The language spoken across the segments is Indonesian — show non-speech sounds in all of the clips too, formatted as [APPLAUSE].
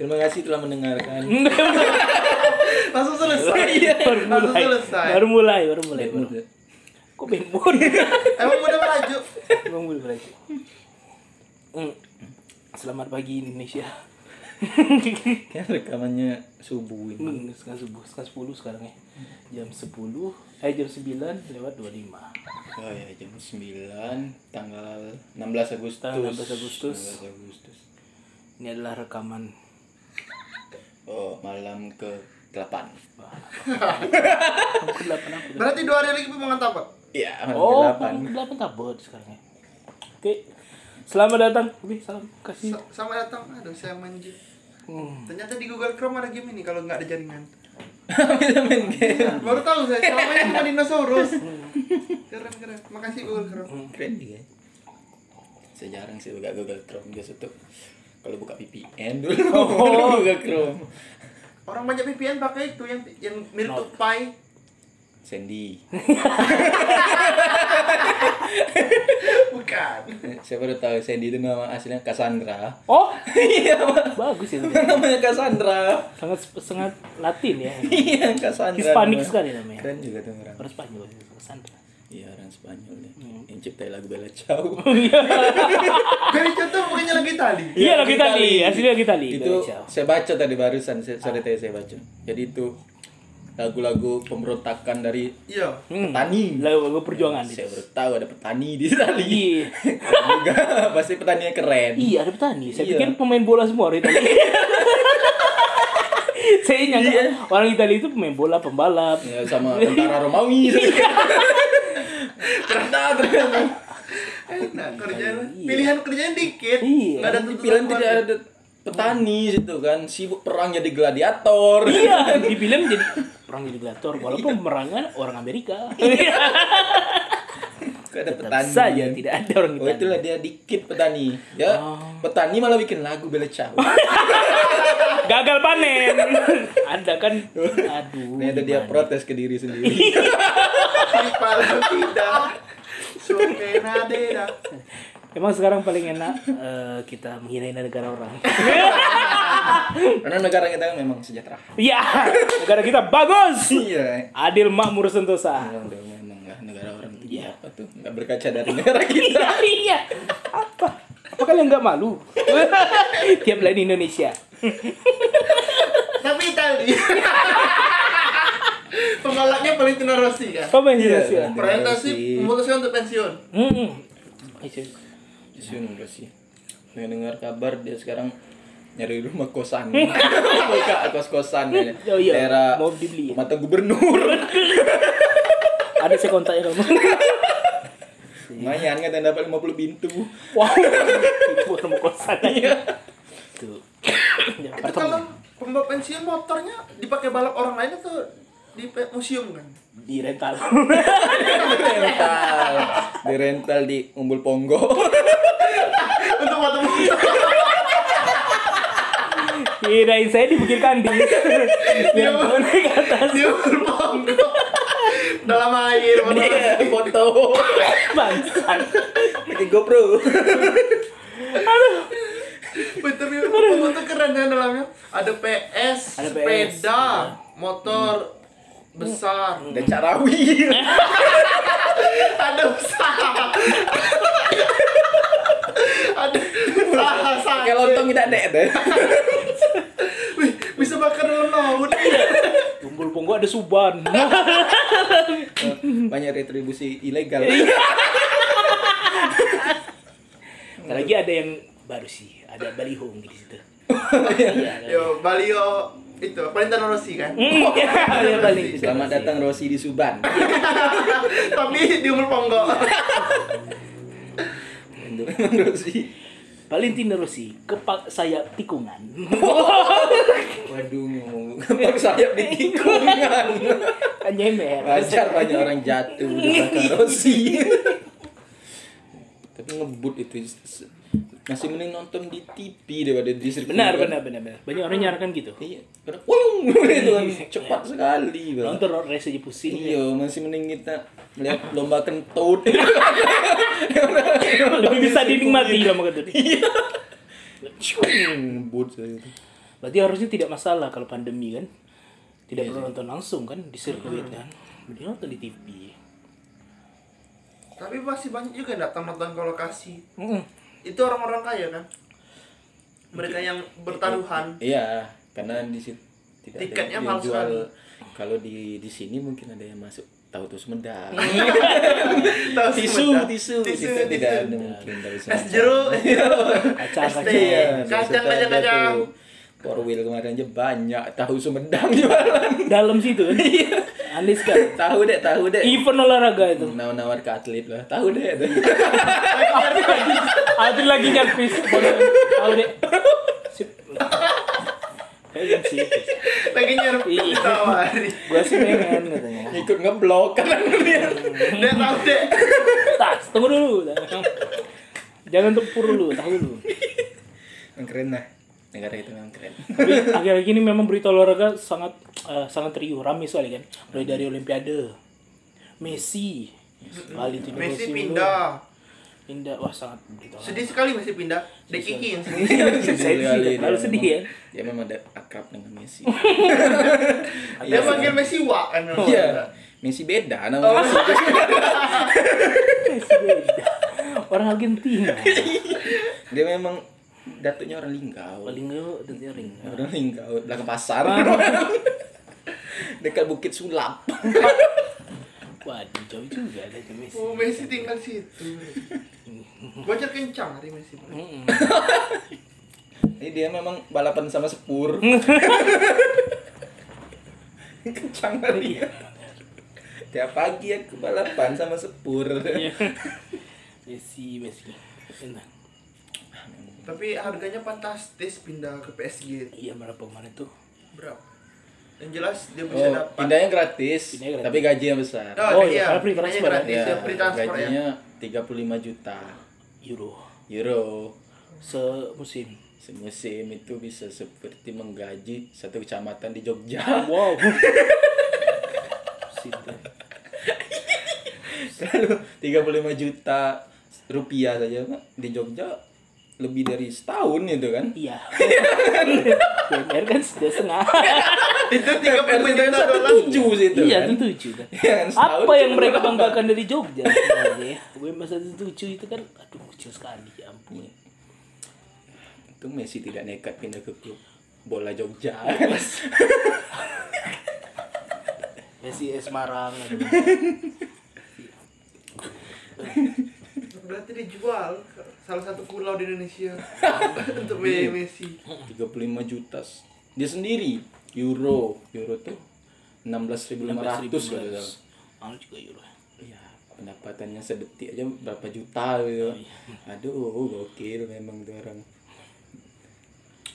Terima kasih telah mendengarkan. [LAUGHS] Langsung selesai. Iya, baru Langsung mulai. selesai. Baru mulai, baru mulai. Baru. Kok bemon? [LAUGHS] Emang udah melaju. Emang mulai mulai. Hmm. Selamat pagi Indonesia. [LAUGHS] Kan rekamannya subuh ini. Hmm, sekarang subuh, sekarang 10 sekarang ya. Jam 10, eh jam 9 lewat 25. Oh ya jam 9 tanggal 16 Agustus. Tanggal 16 Agustus. 16 Agustus. Ini adalah rekaman Oh, malam ke 8. Kamu ke 8 apa? tuh? Berarti dua hari lagi pemangan tapak. Iya, malam Oh, ke 8. ke 8 tabot sekarang ya. Oke. Selamat datang. Oke, salam kasih. Sa- Sama datang. Aduh, saya main game. Hmm. Ternyata di Google Chrome ada game ini kalau nggak ada jaringan. Bisa main game. Baru tahu saya. Selama ini cuma dinosaurus. Keren keren. Makasih Google Chrome. Keren juga. ya. Saya jarang sih buka Google Chrome biasa tuh kalau buka VPN dulu [LAUGHS] Oh. Google Chrome. Orang banyak VPN pakai itu yang yang mirip tupai. Sandy. [LAUGHS] Bukan. Saya baru tahu Sandy itu nama aslinya Cassandra. Oh, [LAUGHS] Iya, bagus itu. namanya Cassandra. Sangat sangat Latin ya. Iya, Cassandra. Hispanik sekali namanya. Keren juga tuh orang. Orang Spanyol Sandra. Iya, orang Spanyol ya. Hmm. Yang ciptain lagu Bella Ciao. [LAUGHS] [LAUGHS] Dari contoh bukannya lagi tali. Iya lagi tadi, hasilnya lagi tadi. itu saya baca tadi barusan saya, sore tadi saya baca. Jadi itu lagu-lagu pemberontakan dari Iya. Iyo. petani. Lagu lagu perjuangan itu. Saya baru tahu ada petani di Itali. Iya. juga [LAUGHS] pasti petaninya keren. Iya ada petani. Saya Iya. pikir pemain bola semua orang Italia. Saya nyangka Iya. orang Italia itu pemain bola, pembalap. Ya, sama tentara Romawi. Ternyata ternyata. Enak kerjaan. Iya. Pilihan kerjanya dikit. Iya. Nggak ada film tidak ada petani situ kan sibuk perang jadi gladiator. Iya, [LAUGHS] di film jadi perang jadi gladiator walaupun pemerangan orang Amerika. Kok ada Tetap petani. saja tidak ada orang Oh Italia. itulah dia dikit petani. Ya, petani malah bikin lagu Bella Ciao. [LAUGHS] Gagal panen. [LAUGHS] ada kan aduh. Ternyata dia gimana? protes ke diri sendiri. [LAUGHS] Kepala tidak. Emang sekarang paling enak eh, kita menghina negara orang. Karena negara kita kan memang sejahtera. Iya, negara kita bagus. Iya. Adil makmur sentosa. Memang dong, memang lah negara itu apa tuh nggak berkaca dari negara [LAUGHS] kita. Iya, iya. Apa? Apa kalian nggak malu? [LAUGHS] Tiap lain Indonesia. Tapi Itali. [LAUGHS] Pembalapnya Valentino Rossi kan. Apa yang Iya, Indonesia? Valentino Presentasi Rossi. memutuskan untuk pensiun. Hmm. Sun sih. Dengar kabar dia sekarang nyari rumah kosan. Buka kos-kosan ya. Oh iya, Daerah mau dibeli. mata gubernur. Ada saya kontaknya kamu. Lumayan kan dapat 50 pintu. Wow. Itu buat rumah kosan aja. Tuh. Ya, Itu kalau pembalap pensiun motornya dipakai balap orang lain atau di museum kan? di rental. rental. Di rental di Umbul Ponggo. Untuk foto-foto. Kirain saya di Bukit Kandi. Biar naik ke atas. Dia berponggo. Dalam air. [LAUGHS] Iya, foto. [LAUGHS] Bangsat. Pakai GoPro. Betul nih, foto keren ya dalamnya. Ada PS, Ada PS, sepeda, motor besar, Dan Carawi. [LAUGHS] ada usaha. ada usaha Pakai sakit. lontong tidak ada deh. Wih, bisa bakar dalam laut. Kumpul Ponggo ada Suban. [LAUGHS] Banyak retribusi ilegal. Ntar lagi ada yang baru sih, ada baliho di situ. [LAUGHS] Iya. Yo, Balio itu Valentino Rossi kan. Hmm, ada balik. Selamat datang Rosi di Suban. Tapi di umur Ponggo. Rosi. Valentino Rossi, kepak sayap tikungan. [LAUGHS] Waduh, kepak sayap di tikungan. [LAUGHS] kan nyemer. Wajar banyak orang jatuh di belakang Rosi. [LAUGHS] Tapi ngebut itu masih mending nonton di TV daripada di sirkuit. Benar, benar, benar, benar. Banyak orang nyarakan gitu. Iya, karena wuyung [LAUGHS] itu kan cepat sekali. Bang. Nonton race aja pusing. Iya, masih mending kita lihat lomba kentut. [LAUGHS] Lebih bisa dinikmati lama kentut. Iya. Ngebut saya itu. Berarti harusnya tidak masalah kalau pandemi kan. Tidak perlu nonton langsung kan di sirkuit kan. Mending nonton di TV. Tapi masih banyak juga yang datang nonton ke lokasi. Itu orang-orang kaya kan? Mereka yang bertaruhan. Iya, karena di situ tidak Tiketnya ada yang mahal jual. sekali. Kalau di di sini mungkin ada yang masuk tahu tuh Sumedang. [LAUGHS] Tahu tisu, tisu, Tisu, Kita tidak tisu. ada mungkin dari jeruk, [LAUGHS] es jeruk. Kacang, Es kacang. Iya, Kacang, kacang, wheel kemarin aja banyak tahu Sumedang [LAUGHS] jualan. Dalam situ kan. Aneh sekali. tahu deh, tahu deh. Event olahraga itu. Nawar-nawar ke atlet lah. Tahu deh. tuh. Ada lagi nyarpis. Tahu deh. Sip. Kayak sih. Lagi nyerap Iya. ditawari. Gua sih pengen katanya. Ikut ngeblok kan ngeliat. Dia tahu deh. Tas, tunggu dulu. Jangan tempur dulu, tahu dulu. Yang keren lah. Negara itu memang keren. [LAUGHS] Tapi akhir-akhir ini memang berita olahraga sangat eh, sangat riuh, ramai sekali kan. Mulai dari Olimpiade, Messi, kali itu Messi dulu. pindah. pindah, wah sangat berita olahraga. Sedih sekali Messi pindah. Dek Kiki yang [LAUGHS] sedih. Dia sedih ya. Dia memang ada akrab dengan Messi. [LAUGHS] Dia panggil Messi Wak kan. Iya. Messi beda nama Messi. Messi beda. Orang Argentina. Dia memang datuknya orang Linggau. Paling enggak dari ring. Orang Linggau, belakang pasar. [LAUGHS] Dekat Bukit Sulap. [LAUGHS] Waduh, jauh juga ada ke Messi. Oh Messi tinggal situ. [LAUGHS] Bocor kencang hari Messi. Mm-mm. Ini dia memang balapan sama Sepur. Kencang kali ya. Tiap pagi aku balapan sama Sepur. Iya. Messi, Messi. Enak. Tapi harganya fantastis pindah ke PSG. Iya berapa kemarin tuh? Berapa? Yang jelas dia bisa Oh, dapat. pindahnya gratis, Pindahnya gratis. tapi gajinya besar. Oh, Oh, iya, iya, karena free transfer. gratis Ya, ya, free transfer ya. gajinya 35 juta Euro. euro. Semusim. Semusim itu bisa seperti menggaji satu kecamatan di Jogja. [LAUGHS] Wow. [LAUGHS] Kalau 35 juta rupiah saja Pak, di Jogja lebih dari setahun itu kan. Iya. UMR kan sudah setengah. [LAUGHS] Itu 35 juta satu dolar. tujuh situ iya, kan. itu tujuh kan. Iya kan, Apa yang mereka banggakan dari Jogja sebenarnya ya? UMR satu tujuh itu kan, aduh kecil sekali, ya ampun. Itu Messi tidak nekat pindah ke klub bola Jogja. [LAUGHS] Messi Semarang. [LAUGHS] Berarti dijual salah satu pulau di Indonesia [LAUGHS] untuk Iya. Messi. 35 juta. Dia sendiri euro. Euro tuh 16.500 gitu. Anu juga euro. Iya, pendapatannya sedetik aja berapa juta gitu. iya. Aduh, gokil memang tuh orang.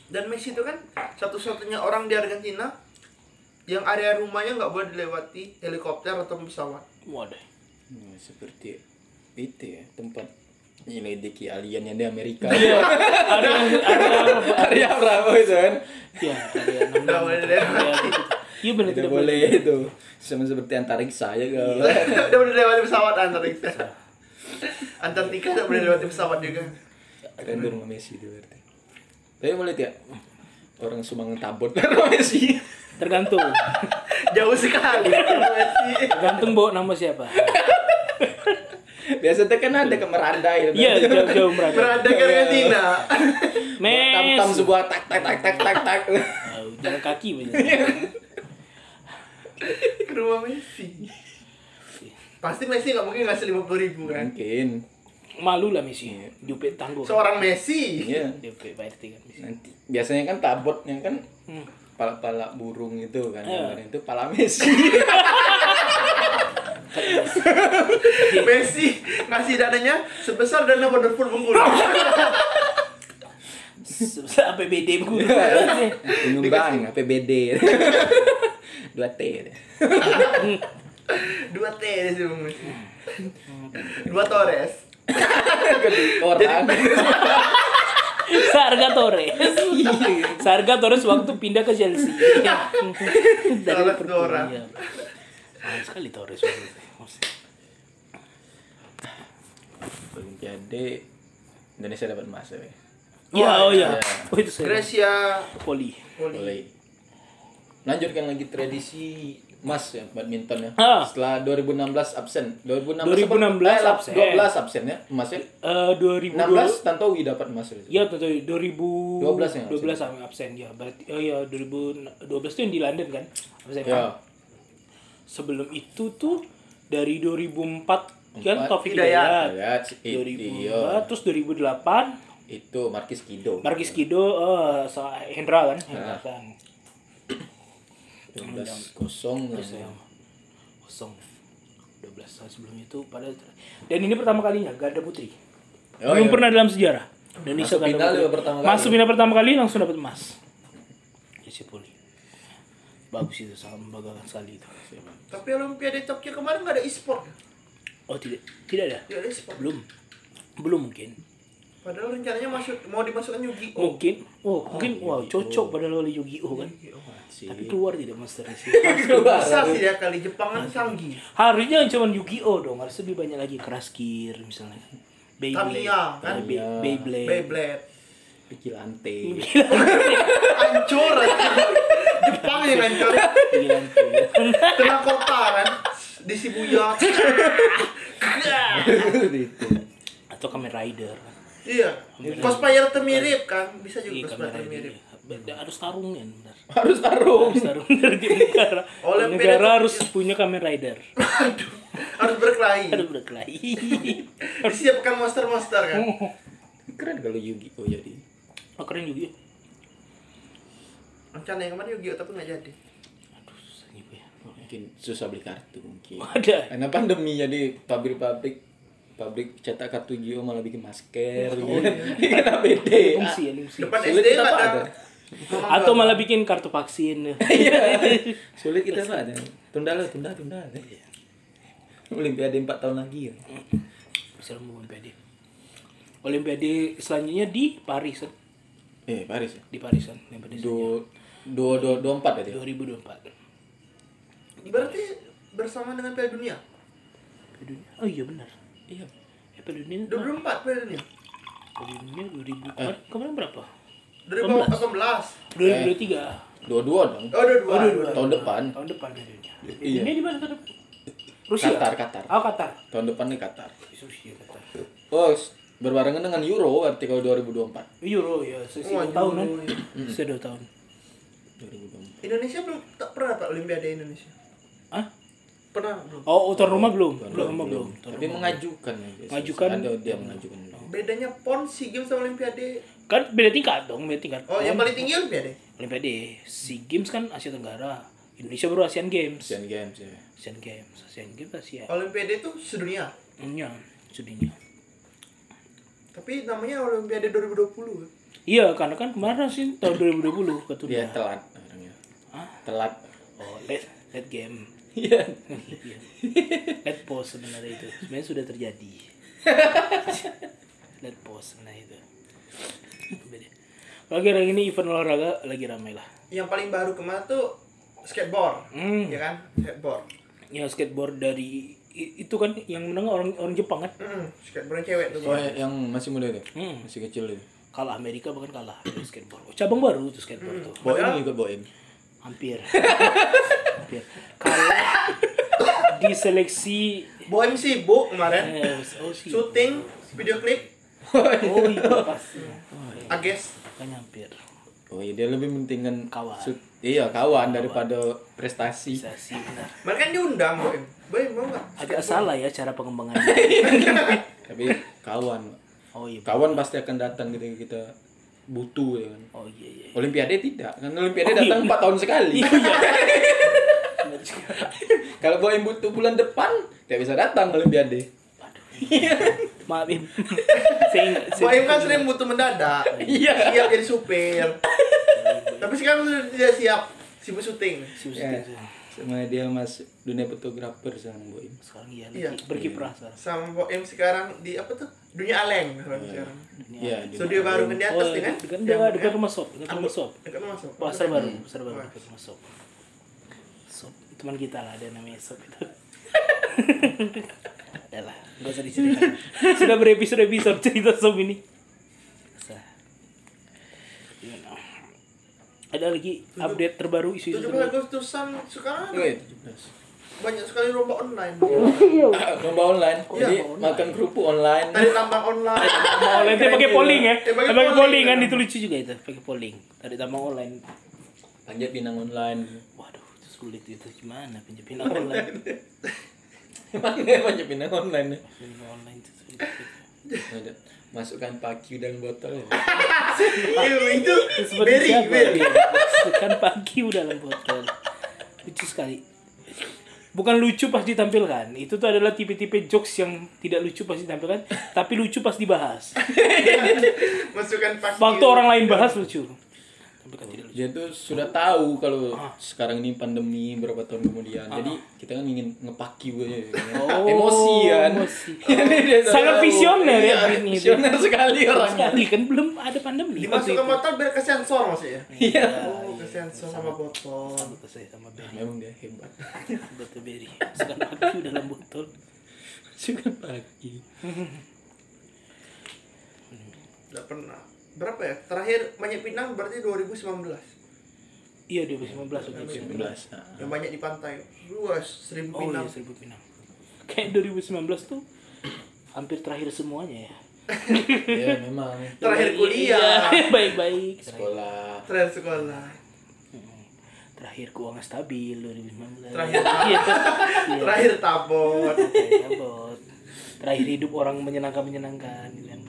Dan Messi itu kan satu-satunya orang di Argentina yang area rumahnya nggak boleh dilewati helikopter atau pesawat. Waduh. Nah, seperti itu ya, tempat nyelidiki alien yang di Amerika. Iya. [LAUGHS] Ada yang ada apa? Area berapa itu kan? Iya, ada yang boleh dilewati. Iya benar Tidak boleh itu. Sama seperti antariksa aja kalau. [LAUGHS] Udah boleh lewati pesawat Antartika. Antartika nggak boleh lewati pesawat juga. Keren tuh rumah Messi itu berarti. Tapi boleh tidak? Orang Sumangan tabot [LAUGHS] rumah Messi. Tergantung. Jauh sekali Messi. Tergantung bawa nama siapa. Biasa tuh kan ada ke Merandai. Iya, jauh-jauh [LAUGHS] merata. Berada ke Argentina. [LAUGHS] Tam-tam Messi. sebuah tak tak tak tak tak tak. Oh, [LAUGHS] jalan kaki banyak. ke rumah Messi. Pasti Messi nggak mungkin ngasih lima puluh ribu kan? Mungkin. Malu lah Messi. Jupit tangguh. Seorang Messi. Iya. Jupit bayar tiga Messi. Nanti biasanya kan tabot yang kan Hmm. pala-pala burung itu kan. Iya. Kemarin itu pala Messi. [LAUGHS] Messi ngasih dananya sebesar dana Wonderful Bengkulu. Sebesar APBD bu. Penyumbang APBD. 2 [LAUGHS] T. Dua T deh sih Bang Messi. Dua Torres. Orang. Sarga Torres. Sarga Torres waktu pindah ke Chelsea. Dari Torres iya. Mahal sekali Torres waktu itu. Olimpiade Indonesia dapat emas ya. Be? Ya, oh iya. ya. Oh itu saya. Gracia Poli. Poli. Lanjutkan lagi tradisi Mas ya badminton ya. Ah. Setelah 2016 absen. 2016 2016 eh, lap- absen. 12 absen ya Mas ya. Eh 2012 16 Tantowi dapat emas itu. Ya betul 2012 yang 12 sama absen ya. Berarti oh ya 2012 itu yang di London kan. Absen Ya. kan? Sebelum itu tuh dari 2004 kan. Taufik Hidayat. Hidayat. Ya, 2004 iya. terus 2008 Itu Markis Kido. Markis Kido eh sa- Hendra kan. Hendra kan. 12 kosong. Ya kosong 12 tahun sebelum itu pada dan ini pertama kalinya ganda putri. Oh, Belum iya. pernah dalam sejarah. Indonesia Masuk final pertama kali. Masuk final pertama kali langsung dapat emas. Jesse Poli. Bagus itu sangat membanggakan sekali itu. Tapi Olimpiade Tokyo kemarin nggak ada e-sport. Oh tidak tidak ada. Tidak ada e-sport. Belum. Belum mungkin. Padahal rencananya masuk mau dimasukkan Yu-Gi-Oh. Mungkin. Oh, mungkin wow cocok padahal oleh Yu-Gi-Oh kan. Sih. Tapi keluar tidak Master Race. Bisa sih ya kali Jepang kan canggih. Harusnya cuma Yu-Gi-Oh dong, harus lebih banyak lagi Crash Gear misalnya. Beyblade, Tamiya, kan? Bey- Beyblade. Beyblade. Pikilante. [LAUGHS] Hancur aja. [LAUGHS] Jepang yang hancur. Gigante. Tengah kota kan. Di Shibuya. Atau Kamen Rider. iya. Cosplayer termirip kan. Bisa juga Iya, cosplayer termirip. Beda, harus tarung kan, benar. Harus taruh. Harus tarung dari negara. Oleh negara beda- harus punya Kamen Rider. Aduh. Harus berkelahi. Harus berkelahi. Disiapkan monster-monster kan. Keren kalau Yu-Gi-Oh jadi. Oh, keren juga. Rencana yang kemarin Yu-Gi-Oh tapi nggak jadi. Aduh, susah gitu ya. Mungkin susah beli kartu mungkin. Ada. Karena pandemi jadi pabrik-pabrik pabrik cetak kartu Yu-Gi-Oh malah bikin masker gitu. Bikin [LAUGHS] APD. Fungsi ya, fungsi. Depan Sulit SD ada. ada? Atau malah bikin kartu vaksin. [LAUGHS] Iya. Sulit kita Pak. Tunda lo, tunda, tunda. Olimpiade 4 tahun lagi ya. Bisa mau Olimpiade. Olimpiade selanjutnya di Paris. kan? Eh, Paris ya. Di Paris kan, Olimpiade Dua dua dua dua empat ya dia. 2024. Berarti bersama dengan Piala Dunia. Piala Dunia. Oh iya benar. Iya. Ya, Piala Dunia. 2024 Piala Dunia. Piala Dunia 2000. Kemarin, kemarin berapa? 2018. 2023. Dua-dua dong. Oh, udah dua. Oh, dua. Tahun depan. Tahun depan Piala Dunia. Iya. Ini di mana tahun depan? Rusia. Qatar, Qatar. Oh, Qatar. Tahun depan nih Qatar. Rusia Qatar. Oh, berbarengan dengan Euro berarti kalau 2024. Euro ya, sesi Wah, dua tahun kan? Euro, Sesi dua tahun. 2024. Indonesia belum tak pernah Pak Olimpiade Indonesia. Ah? Pernah belum? Oh, tuan rumah belum? Tuan Tuan rumah belum. belum. Tapi mengajukan ya. Mengajukan. Ada dia mengajukan. Bedanya PON SEA Games sama Olimpiade. Kan beda tingkat dong, beda tingkat. Oh, yang paling tinggi Olimpiade. Olimpiade, SEA Games kan Asia Tenggara. Indonesia baru Asian Games. Asian Games ya. Asian Games, Asian Games Asia. Olimpiade itu sedunia. Iya, sudinya. Tapi namanya Olimpiade 2020. Iya, karena kan kemarin sih tahun 2020 Dia ketunda. telat orangnya. Hah? Telat. Oh, let let game. Iya. Iya. [LAUGHS] let pause sebenarnya itu. Sebenarnya sudah terjadi. [LAUGHS] let pause sebenarnya itu. Beda. Lagi hari ini event olahraga lagi ramai lah. Yang paling baru kemarin tuh skateboard. Hmm. Ya kan? Skateboard. Ya skateboard dari itu kan yang menang orang orang Jepang kan? Mm, skateboard yang cewek tuh. Oh, yang masih muda itu. Hmm. Masih kecil itu. Kalah Amerika bahkan kalah dari skateboard. Oh, cabang baru tuh skateboard tuh. Boeing ikut Boeing. Hampir. Hampir. Kalah di seleksi Bohem sibuk kemarin. eh, oh sih. Syuting video klip Oh iya pas. Ages. Kan hampir. Oh iya dia lebih pentingkan Kawan. sut- iya kawan daripada prestasi. Sih benar. Mereka kan diundang Bohem. Bohem mau nggak? Agak salah ya cara pengembangannya. Tapi kawan. Oh iya. Kawan pasti akan datang ketika kita butuh ya kan. Oh iya iya. Olimpiade tidak. Kan Olimpiade Oh, datang iya. 4 tahun sekali. [LAUGHS] Iya. Juga. [LAUGHS] Kalau Boeing butuh bulan depan, tidak bisa datang Olimpiade. Maaf Im. [LAUGHS] Saya saya- Bohem kan sering butuh mendadak. Iya. Siap jadi supir. Tapi sekarang sudah tidak siap sibuk syuting. Susah, Ya. susah. Sama dia masuk dunia fotografer sekarang Boeing. Sekarang iya, Iya. berkiprah sekarang. Sama Bohem sekarang di apa tuh? Dunia Aleng sekarang. Iya, di Studio baru kan di Oh, atas nih kan? dekat dekat, rumah shop, dekat rumah shop. Dekat rumah shop. Pasar baru, pasar baru dekat rumah shop. Shop teman kita lah ada namanya shop itu. [LAUGHS] Udah lah, nggak usah diceritakan. Sudah berepisode episode cerita shop ini. Usah. Gimana? Ada lagi update terbaru isu-isu 17 terbaru. Agustusan sekarang Iya, banyak sekali lomba online. Ah, lomba online. Jadi makan kerupuk online. Tadi tambang online. Tambang online itu pakai polling ya. Pakai polling, polling kan itu lucu juga itu, pakai polling. Tadi tambang online. Panjat pinang online. Waduh, itu sulit itu gimana penjepit online. Emang panjat pinang online [LAUGHS] ya? Pinjam online itu sulit. Masukkan paki dalam botol. [LAUGHS] Iya, itu Itu seperti beri, siapa? beri. Dia Masukkan pagi dalam botol. Lucu sekali. Bukan lucu pas ditampilkan. Itu tuh adalah tipe-tipe jokes yang tidak lucu pas ditampilkan, tapi lucu pas dibahas. [LAUGHS] Masukkan. Waktu orang lain bahas lucu. Tapi kan tidak lucu. Dia tuh sudah tahu kalau sekarang ini pandemi berapa tahun kemudian. Jadi kita kan ingin ngepaki gue Oh, emosi kan. emosi. [LAUGHS] Sudah Sangat tahu. visioner ya Iya, itu. Visioner sekali orangnya. Sekali kan belum ada pandemi. Dimasukkan itu. botol biar ke sensor maksudnya. Iya. Oh, ke sensor sama botol. Sama ke saya sama Berry. Memang dia hebat. [LAUGHS] Botol Berry. Masukkan pagi dalam botol. Suka pagi. Enggak pernah. Berapa ya? Terakhir banyak pinang berarti 2019. Iya 2019 waktu itu. 19. Nah. Yang banyak di pantai. Luas seribu Oh pinang. iya seribu pinang. Kayak 2019 tuh hampir terakhir semuanya ya. [LAUGHS] Ya memang Terakhir kuliah. Iya, [LAUGHS] Baik-baik. Sekolah. Terakhir sekolah. terakhir keuangan stabil 2019. Terakhir [LAUGHS] Iya. Terakhir tabot. Terakhir abot. Terakhir hidup orang menyenangkan-menyenangkan gitu kan.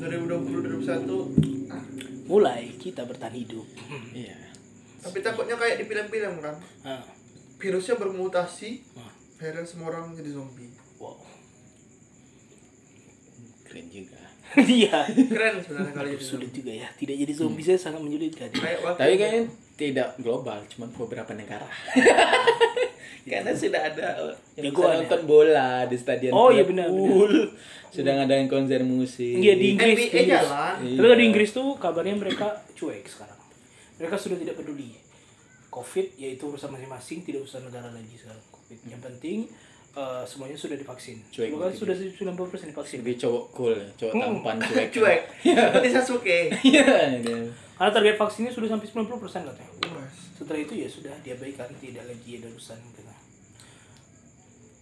2020 2021 ah, Mulai kita bertahan hidup. Iya. tapi takutnya kayak di film-film kan Ah, virusnya bermutasi ah. akhirnya semua orang jadi zombie Wow. Keren juga. [LAUGHS] Iya. keren sebenarnya kali ini Sulit juga ya. Tidak jadi zombie saya sangat menyulitkan. kayak Tapi kayaknya tidak global, cuma beberapa negara. [LAUGHS] Karena sudah ada yang bisa Jagoan ya? nonton bola di stadion Oh, iya benar. Sudah ngadain konser musik. Iya di Inggris. NBA di Inggris. jalan Iya. Tapi di Inggris tuh kabarnya mereka cuek sekarang. Mereka sudah tidak peduli. Covid yaitu urusan masing-masing, tidak urusan negara lagi sekarang. Covid. Yang penting eh, semuanya sudah divaksin. Cuek Bahkan sudah 90% divaksin. Lebih cowok cool, cowok Hmm. tampan [LAUGHS] cuek. cuek [LAUGHS] seperti Sasuke Iya, dia. Karena target vaksinnya sudah sampai 90% katanya. Setelah itu ya sudah diabaikan, tidak lagi ada urusan gitu.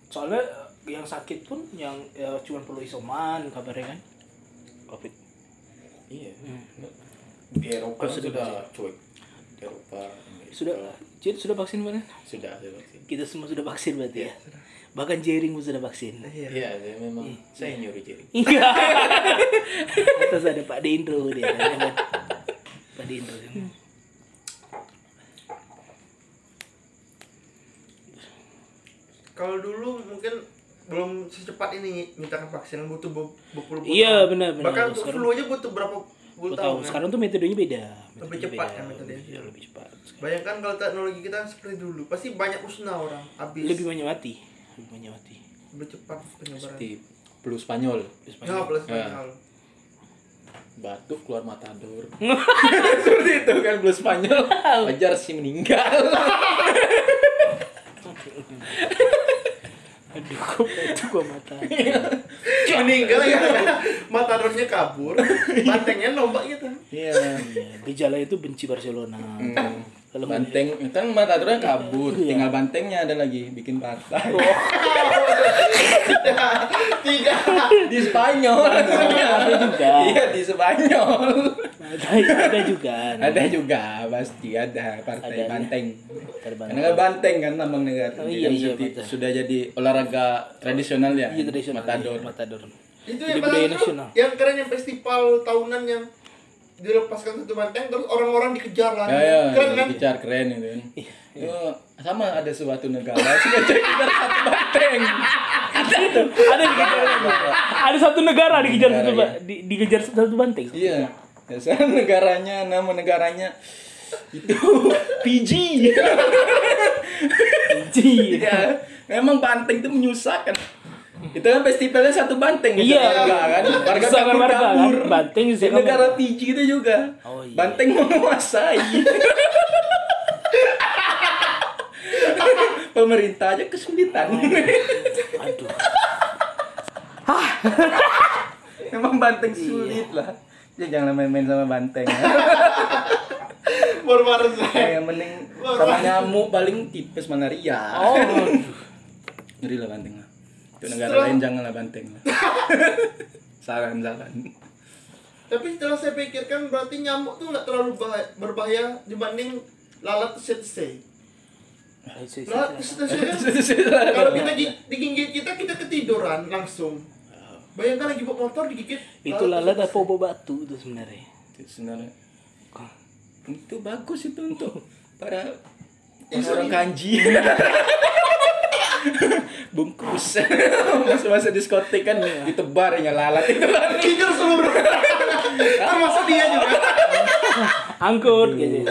Soalnya yang sakit pun yang ya, cuma perlu isoman kabarnya kan. Covid. Iya. Hmm. Di Eropa Oh, sudah sudah cuek. Di Eropa. Amerika. Sudah, Cid sudah vaksin mana? Sudah, sudah vaksin. Kita semua sudah vaksin berarti ya. Bahkan Jering pun sudah vaksin. Iya. Iya, saya memang saya nyuruh jadi. Iya. [LAUGHS] Atas ada Pak Dendro dia. kan. Pak Dendro. kan. Kalau dulu mungkin belum secepat ini mintakan vaksin butuh be- berpuluh puluh Iya, benar, benar. bahkan untuk flu aja butuh berapa puluh tahun tahu. kan? Sekarang tuh metodenya beda. Lebih Metodenya cepat beda. kan metodenya. Iya, lebih cepat. bayangkan kalau teknologi kita seperti dulu pasti banyak musnah orang habis Lebih banyak mati. Lebih banyak mati. lebih cepat penyebaran Seperti flu Spanyol. Terus ya plus Ya. Spanyol. batuk keluar matador [LAUGHS] seperti itu kan flu Spanyol wajar sih meninggal [LAUGHS] Aduh, kok itu gua mata. meninggal ya. Matadornya kabur. Bantengnya nombak gitu. Iya Iya, gejala itu benci Barcelona. Kalau banteng. kan matadornya kabur. Tinggal bantengnya ada lagi bikin partai. Tiga. Di Spanyol. Iya di Spanyol Ada, ada juga. ada juga pasti ada partai Ada, banteng karena kan banteng kan lambang negara Oh, iya, iya, sudah- jadi olahraga tradisional ya Iya, tradisional. matador Iya, Matador. itu Jadi yang budaya nasional. yang keren yang festival tahunan yang dilepaskan satu banteng terus orang-orang dikejar lagi ya ya keren kan dikejar keren itu kan Iya. Itu sama ada suatu negara sudah kejar satu banteng Ada dikejar. Ada satu negara dikejar satu di, dikejar satu banteng. iya biasanya negaranya nama negaranya itu Fiji Ji. ya memang banteng itu menyusahkan. Itu kan festivalnya satu banteng gitu, Iya. warga kan. Warga Sama kabur warga, kan? kabur. Banteng di negara Fiji itu juga. Oh, iya. banteng menguasai. [LAUGHS] Pemerintah aja kesulitan. Aduh. [LAUGHS] emang banteng sulit lah Ya jangan main-main sama banteng. [LAUGHS] Baru-baru saya. yang mending sama nyamuk paling tipes malaria. Oh. [LAUGHS] Ngeri lah banteng lah. Itu negara Setelah- lain janganlah banteng lah. [LAUGHS] saran saran. Tapi setelah saya pikirkan berarti nyamuk tuh nggak terlalu bahaya, berbahaya dibanding lalat tese-tese. Lalat tese-tese kan kalau kita gi- digigit kita kita ketiduran langsung. Bayangkan lagi bawa motor digigit. Itu lalat apa obat batu itu sebenarnya. Itu sebenarnya itu bagus itu untuk para orang kanji. [LAUGHS] Bungkus. Masa-masa diskotik kan ditebar ya lalat itu. Tidur seluruh. Termasuk dia juga. Angkut gitu.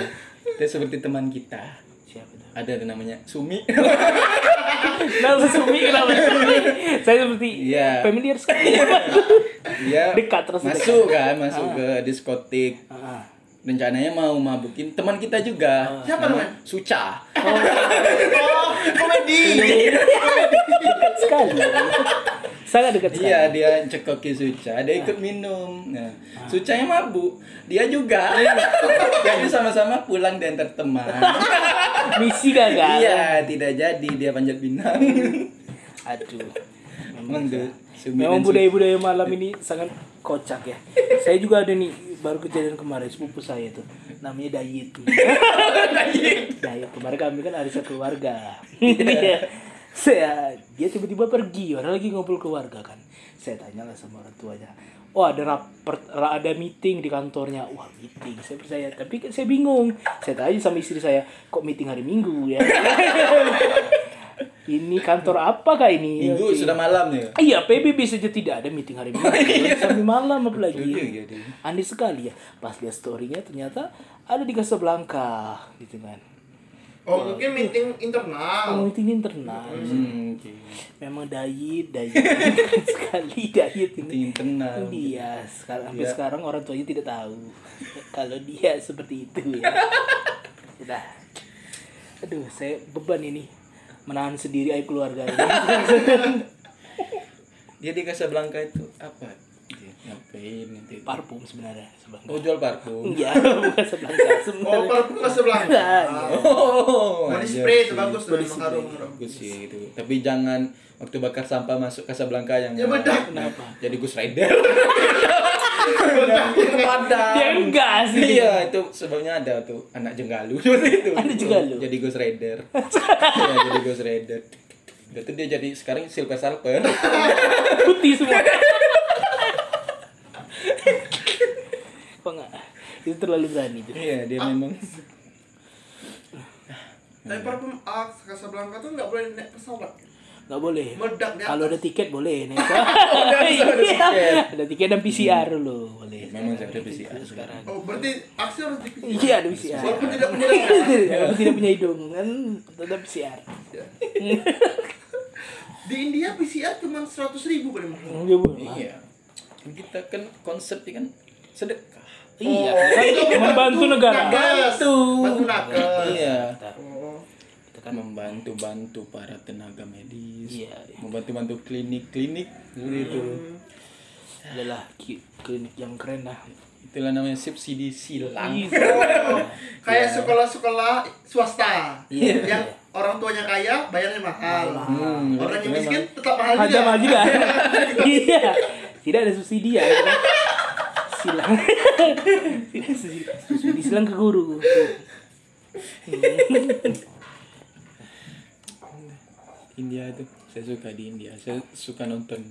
Itu seperti teman kita. Siapa tuh? Ada yang namanya Sumi. [LAUGHS] Nama Sumi kenapa Sumi? Saya seperti Iya. familiar sekali. Dia Dekat terus masuk kan, masuk ke diskotik. Ah. Rencananya mau mabukin teman kita juga. Siapa namanya? Suca. Oh, [LAUGHS] komedi. Dekat sekali. [LAUGHS] Sangat dekat sekali. Iya, dia cekoki Suca, dia ikut minum. Nah, Sucanya mabuk, dia juga. [LAUGHS] Jadi sama-sama pulang dan teman. [LAUGHS] Misi gagal. Iya, tidak jadi dia panjat pinang. [LAUGHS] Aduh. Memang Suca. budaya-budaya malam ini sangat kocak ya. saya juga ada nih baru kejadian kemarin sepupu saya tuh namanya Dayit. Dayit. Kemarin kami kan ada satu keluarga. Iya. Saya dia tiba-tiba pergi orang lagi ngobrol keluarga kan. Saya tanya lah sama orang tuanya. Oh ada rapor, ra- ada meeting di kantornya. Wah meeting, saya percaya. Tapi kan saya bingung. Saya tanya sama istri saya, kok meeting hari Minggu ya? [LAUGHS] ini kantor apakah ini? Minggu Oke. sudah malam ya. Iya, PBB saja tidak ada meeting hari Minggu. [LAUGHS] Sampai malam apalagi. Iya, iya, iya. Aneh sekali ya. Pas lihat story-nya ternyata ada di Casablanca gitu kan. Oh, mungkin meeting Oh, internal. meeting internal. Hmm, oke. Memang dayit, dayit [LAUGHS] sekali dayit ini. internal. Dia sekarang sampai Iya. sekarang orang tuanya tidak tahu [LAUGHS] kalau dia seperti itu ya. Sudah. Aduh, saya beban ini menahan sendiri aib keluarga ini. [LAUGHS] Dia di Casablanca itu apa? Ngapain itu? Parfum sebenarnya Casablanca. Oh, jual parfum. Iya, [LAUGHS] bukan Oh, sebenarnya. parfum ke sebelah. Iya. Oh, Body iya spray itu bagus tuh, harum. Bagus sih itu. Tapi jangan waktu bakar sampah masuk Casablanca yang Ya, bedak. Kenapa? Jadi Gus Rider. [LAUGHS] Padam. enggak sih. Iya, itu sebabnya ada tuh anak jenggalu [LAUGHS] seperti itu. Anak jenggalu? Jadi Gus Rider. Iya, jadi Gus Rider. Itu dia jadi sekarang Silver Surfer. Putih semua. Kok enggak? Itu terlalu berani tuh. Iya, dia memang Tapi parfum Axe Casablanca tuh nggak boleh naik pesawat. Enggak boleh. Meledak Kalau ada tiket boleh nih. [LAUGHS] ada Iya. tiket. Ada tiket dan PCR dulu boleh. memang ada PCR sekarang. Oh, berarti Axe harus di Iya ada PCR. Walaupun tidak punya. [LAUGHS] Walaupun tidak punya hidung kan tetap PCR. Di India PCR cuma 100 ribu paling mahal. Iya. Iya. Kita kan konsepnya kan sedekah. Iya, Oh, kan [LAUGHS] membantu negara. Nakes. Bantu. Bantu nakes. Iya. Kita kan membantu-bantu para tenaga medis, Iya, iya. membantu-bantu klinik-klinik seperti itu. adalah ki- klinik yang keren lah. Itulah namanya subsidi silang. Iya. [LAUGHS] Kayak sekolah-sekolah swasta. Iya. Yang orang tuanya kaya, bayarnya mahal. Hmm, Orang yang miskin tetap mahal Ada juga. mah juga. [LAUGHS] Iya. Tidak ada subsidi ya. Silang. [LAUGHS] Silang ke guru. India itu saya suka di India. Saya suka nonton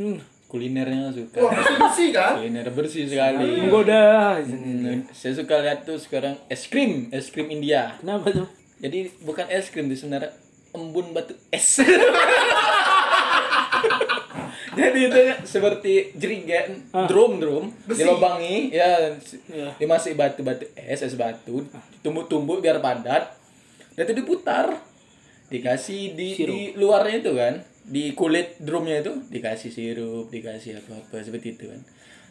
Hmm. kulinernya suka. Wah, bersih kan? Kuliner bersih sekali. Menggoda. Hmm, saya suka lihat tuh sekarang es krim, es krim India. Kenapa tuh? Jadi bukan es krim itu sebenarnya embun batu es. [LAUGHS] Jadi itu seperti jerigen, drum drum, Besi. dilobangi, ya, Iya. dimasuk batu batu es es batu, tumbuk-tumbuk biar padat, dan itu diputar, dikasih di, Sirup. di luarnya itu kan, di kulit drumnya itu dikasih sirup, dikasih apa apa seperti itu kan,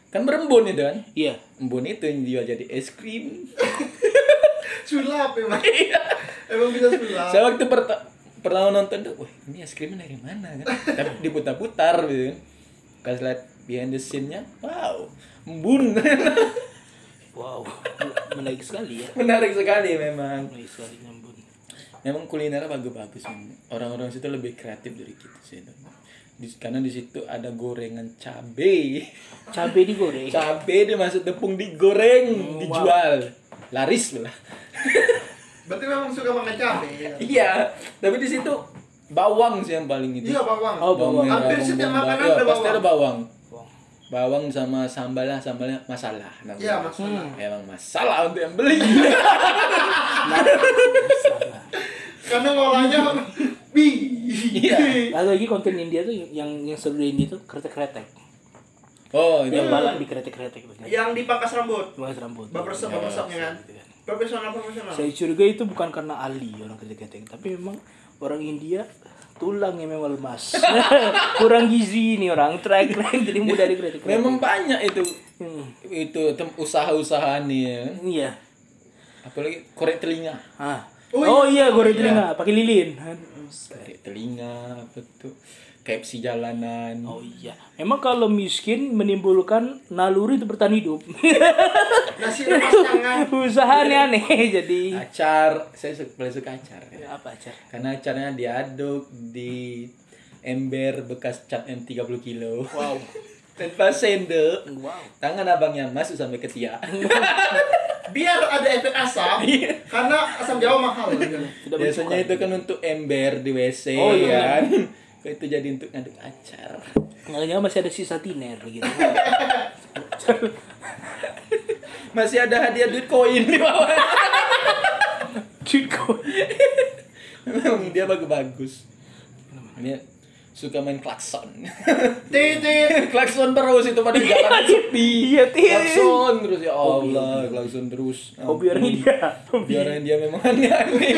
kan berembun itu kan, Iya. embun itu yang dijual jadi es krim. [LAUGHS] Sulap emang. emang bisa sulap. Saya waktu perta- pertama nonton tuh, wah ini es krimnya dari mana kan? Tapi diputar-putar gitu kan. Pas lihat behind the scene-nya wow embun Wow, menarik sekali ya. menarik sekali memang Menarik sekali nyambun. memang kulinernya bagus-bagus orang-orang situ lebih kreatif dari kita sih di, karena di situ ada gorengan cabe Cabai digoreng. cabe dimasuk tepung digoreng dijual laris lah Berarti memang suka makan cabai. ya? iya tapi di situ bawang sih yang paling itu Iya bawang. Oh, bawang. Hampir bawang setiap bombay. makanan Iya, ada pasti bawang. ada bawang Bawang. bawang sama sambalnya sambalnya masalah namanya. Iya maksudnya. emang masalah untuk yang beli [LAUGHS] Karena ngolahnya bi. iya Ada lagi konten India tuh yang yang seru di India tuh kretek-kretek. oh itu Yang balak di kretek-kretek tuh. Yang dipangkas rambut. Cuma rambut. Bapersepnya kan. Gitu kan. Profesional profesional. Saya curiga itu bukan karena ahli orang kretek-kretek, tapi memang orang India tulangnya memang lemas. [LAUGHS] Kurang gizi nih orang trek-trek jadi mudah di kretek-kretek. memang banyak itu Hmm. itu usaha-usaha nih ya. Iya. apalagi korek telinga Ah. Oh, Oh, iya. iya, goreng telinga pakai lilin. korek telinga apa tuh KFC jalanan Oh iya. Memang kalau miskin menimbulkan naluri untuk bertahan hidup. [LAUGHS] Nasi lepas tangan. Usahanya aneh [LAUGHS] jadi. acar saya suka, paling suka acar Apa aja? karena acarnya diaduk di ember bekas cat yang 30 kilo Wow. [LAUGHS] tanpa sendok Wow. tangan abangnya masuk sampai ketiak Biar ada efek asam. Karena asam Jawa mahal. Biasanya itu kan untuk ember di WC Oh, iya. kan Kok itu jadi untuk ngaduk acar Nggak masih ada sisa tiner gitu. [LAUGHS] masih ada hadiah duit koin di bawah [LAUGHS] Ciko. memang dia bagus-bagus dia suka main klakson Titit. [LAUGHS] klakson terus itu pada jalan sepi Iya, Tit. klakson terus ya Allah klakson terus Hobi orang India. Hobi. Orang dia memang aneh-aneh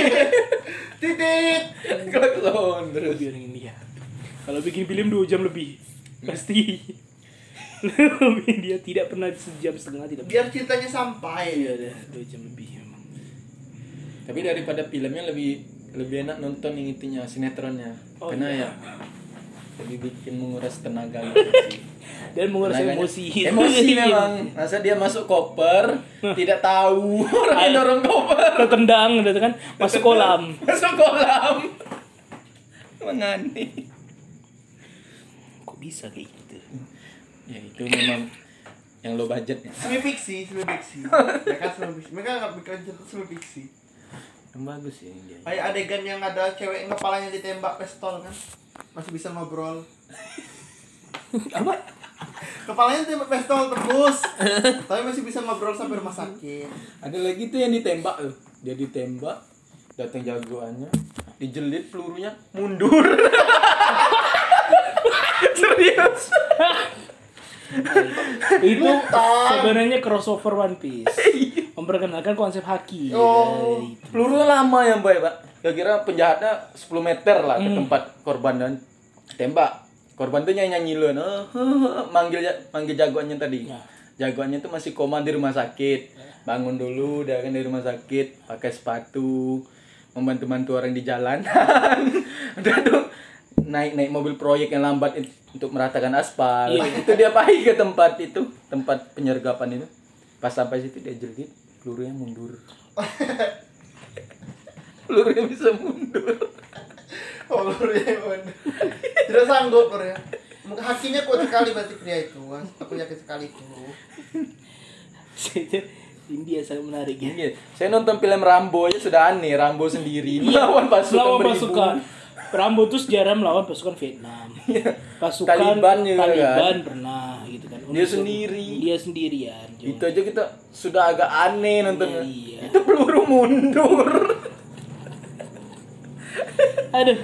Titit. klakson terus Hobi orang India. Kalau bikin film dua jam lebih pasti. Hobi dia tidak pernah sejam setengah tidak. Biar ceritanya sampai. Iya deh dua jam lebih memang. tapi daripada filmnya lebih lebih enak nonton yang itunya sinetronnya Oh, karena iya. ya lebih bikin menguras tenaga gitu [LAUGHS] sih. Dan menguras Tenaganya- emosi. emosi memang masa dia masuk koper tidak tahu [LAUGHS] orang yang dorong koper Ketendang gitu kan masuk kolam. [LAUGHS] masuk kolam Kok bisa kayak gitu? ya itu memang yang low budgetnya Semi fiksi, semi fiksi. [LAUGHS] Mereka semi fiksi. Mereka nggak bikin cerita semi fiksi. yang bagus sih dia Kayak adegan yang ada cewek kepalanya ditembak pistol kan. Masih bisa ngobrol. [LAUGHS] Apa? Kepalanya ditembak pistol tebus. Tapi masih bisa ngobrol sampai rumah sakit. ada lagi tuh yang ditembak tuh dia ditembak datang jagoannya dijelit pelurunya mundur [LAUGHS] serius? [LAUGHS] Itu sebenarnya crossover One Piece. Memperkenalkan konsep haki. Oh. Ya, pelurunya lama ya mbak ya pak? Kira-kira penjahatnya 10 meter lah ke tempat korban dan tembak. Korban tuh nyanyi nyanyi lu oh, [LAUGHS] manggil manggil jagoannya tadi. Ya. jagoannya tuh masih koma di rumah sakit. Bangun dulu udah kan di rumah sakit pakai sepatu membantu bantu orang di jalanan. [LAUGHS] Udah tuh naik naik mobil proyek yang lambat untuk meratakan aspal Iya. [LAUGHS] itu dia pergi ke tempat itu tempat penyergapan itu pas sampai situ dia jelit pelurunya mundur [LAUGHS] pelurunya bisa mundur Oh, lur ya, bener. Tidak sanggup, lur ya. Hakinya kuat sekali berarti pria itu. Aku yakin sekali itu. India sangat menarik ya. Iya, saya nonton film Rambo aja sudah aneh, Rambo sendiri melawan pasukan Lawan beribu. Rambo tuh sejarah melawan pasukan Vietnam. [LAUGHS] Pasukan Taliban juga Taliban kan. pernah gitu kan. Dia sendiri. Dia sendirian. Itu aja kita sudah agak aneh nontonnya. Iya. Itu peluru mundur. Aduh.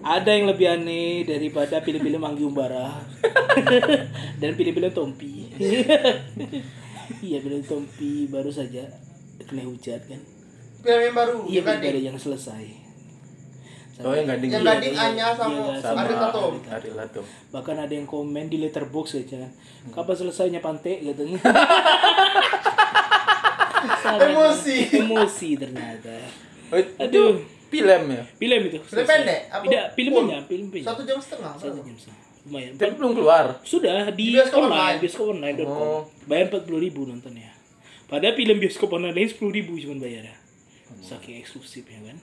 Ada yang lebih aneh daripada film-film Anggi Umbara [LAUGHS] dan film-film Tompi. iya, film Tompi baru saja kena hujat kan. Film yang baru, Iya, gading. ada yang selesai. Oh, yang gading. Yang Iya, gading iya, Anya sama iya, sama Ariel Tato. Ariel. Bahkan ada yang komen di letterbox aja. Kapan selesainya pantai katanya. [LAUGHS] Emosi. Emosi ternyata. Oh, itu Aduh. film ya. Film itu. Film pendek? Apa Tidak, full? filmnya, film pendek. Satu jam setengah. Satu jam setengah. lumayan. Tapi belum keluar. Sudah di, Di bioskop online, online. bioskop online.com. Oh. Bayar 40 ribu nontonnya. Padahal film bioskop online 10 ribu cuma bayarnya. Saking eksklusifnya kan.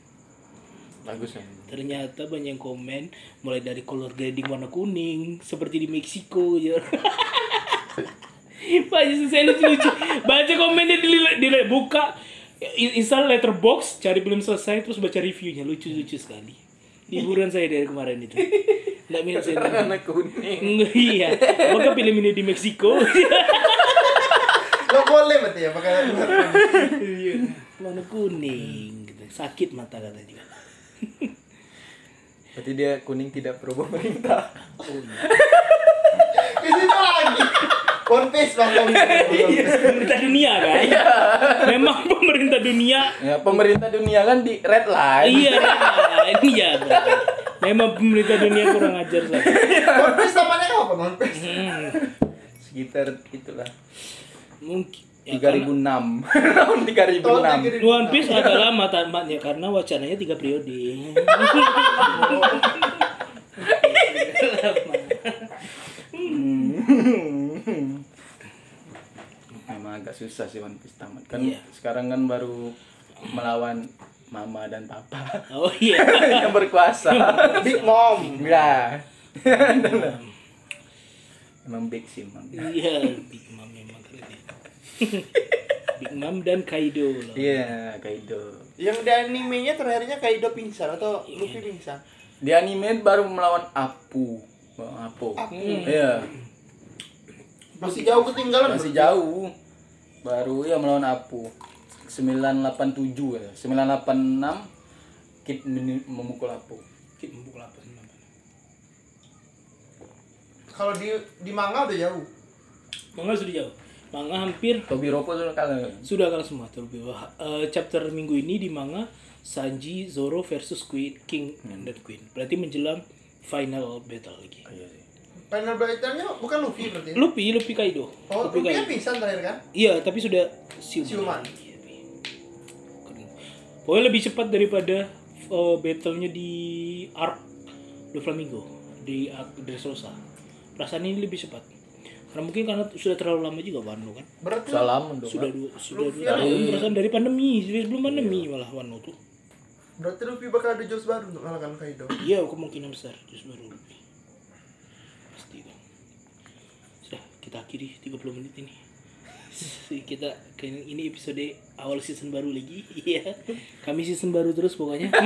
Bagus ya. Ternyata banyak yang komen mulai dari color grading warna kuning seperti di Meksiko ya. [LAUGHS] Banyak saya lucu-lucu. Baca komennya di, di buka in- install letterbox, cari belum selesai terus baca reviewnya lucu-lucu sekali. Liburan saya dari kemarin itu. Nggak minat saya. Warna kuning. Nggak, iya. Maka film ini di Meksiko. Nggak boleh berarti ya pakai warna kuning. Gitu. Sakit mata kata juga. Berarti dia kuning tidak pro pemerintah. Di situ lagi. One Piece. One Piece. Pemerintah dunia kan? Memang pemerintah dunia Ya, pemerintah dunia kan di red line. Iya, ini ya. Memang pemerintah dunia kurang ajar saja. One Piece namanya apa One Piece? Hmm, Sekitar itulah. mungkin ya, 3006. Tahun 3006. Tahun 3006. One Piece agak lama tamatnya karena wacananya tiga periode. Memang agak susah sih One Piece tamat. Kan Iya. sekarang kan baru melawan mama dan papa Oh iya. [LAUGHS] yang berkuasa. Big Mom. Ya. [LAUGHS] Emang big sih, Mang. Iya, Big Mom. Big Mom dan Kaido loh. Iya, Kaido. Yang di animenya terakhirnya Kaido pingsan atau Luffy pingsan? Di anime baru melawan Apu. Bang Apu. Apu. Iya, Masih jauh ketinggalan. masih berarti. jauh. Baru ya melawan Apu. 987 ya. 986 Kid meni- memukul Apu. Kit memukul namanya? Kalau di di manga udah jauh. Manga sudah jauh. Manga hampir Tobi Roppo sudah kalah. sudah kalah semua terlebih wah, eh, chapter minggu ini di manga Sanji Zoro versus Queen King dan Queen. Berarti menjelang final battle lagi. Iya sih. Final battle-nya bukan Luffy berarti. Luffy, Luffy Kaido. Oh, Luffy Luffy kan Kaido. pingsan terakhir kan? Iya, tapi sudah siuman. Siuman. Iya. Keren. Pokoknya lebih cepat daripada eh, battle-nya di Arc Doflamingo di Arc Dressrosa. Perasaan ini lebih cepat. Karena mungkin karena sudah terlalu lama juga Wano kan. Berarti Salam dong. Sudah dua, sudah dua tahun dari- perasaan dari pandemi, sebelum pandemi malah Wano tuh. berarti Luffy bakal ada jokes baru untuk mengalahkan Kaido. Iya, kemungkinan besar terus baru Luffy. Pasti itu. Sudah, kita akhiri 30 menit ini. [LAUGHS] kita ini episode awal season baru lagi. [LAUGHS] Iya. Kami season baru terus pokoknya. [LAUGHS]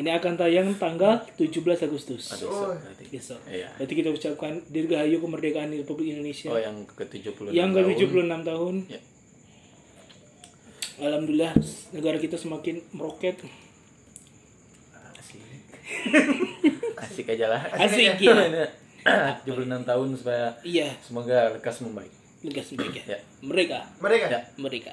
ini akan tayang tanggal 17 Agustus. Besok Oh. Besok. Iya. Berarti kita ucapkan dirgahayu kemerdekaan Republik Indonesia. Oh, yang ke-76 yang ke 76 tahun. Ya. Alhamdulillah negara kita semakin meroket. Asik. [LAUGHS] Asik aja lah. Asik ya. 76 [COUGHS] tahun supaya Iya, semoga lekas membaik. legas baik ya. Ya. Mereka, Mereka Ya. mereka.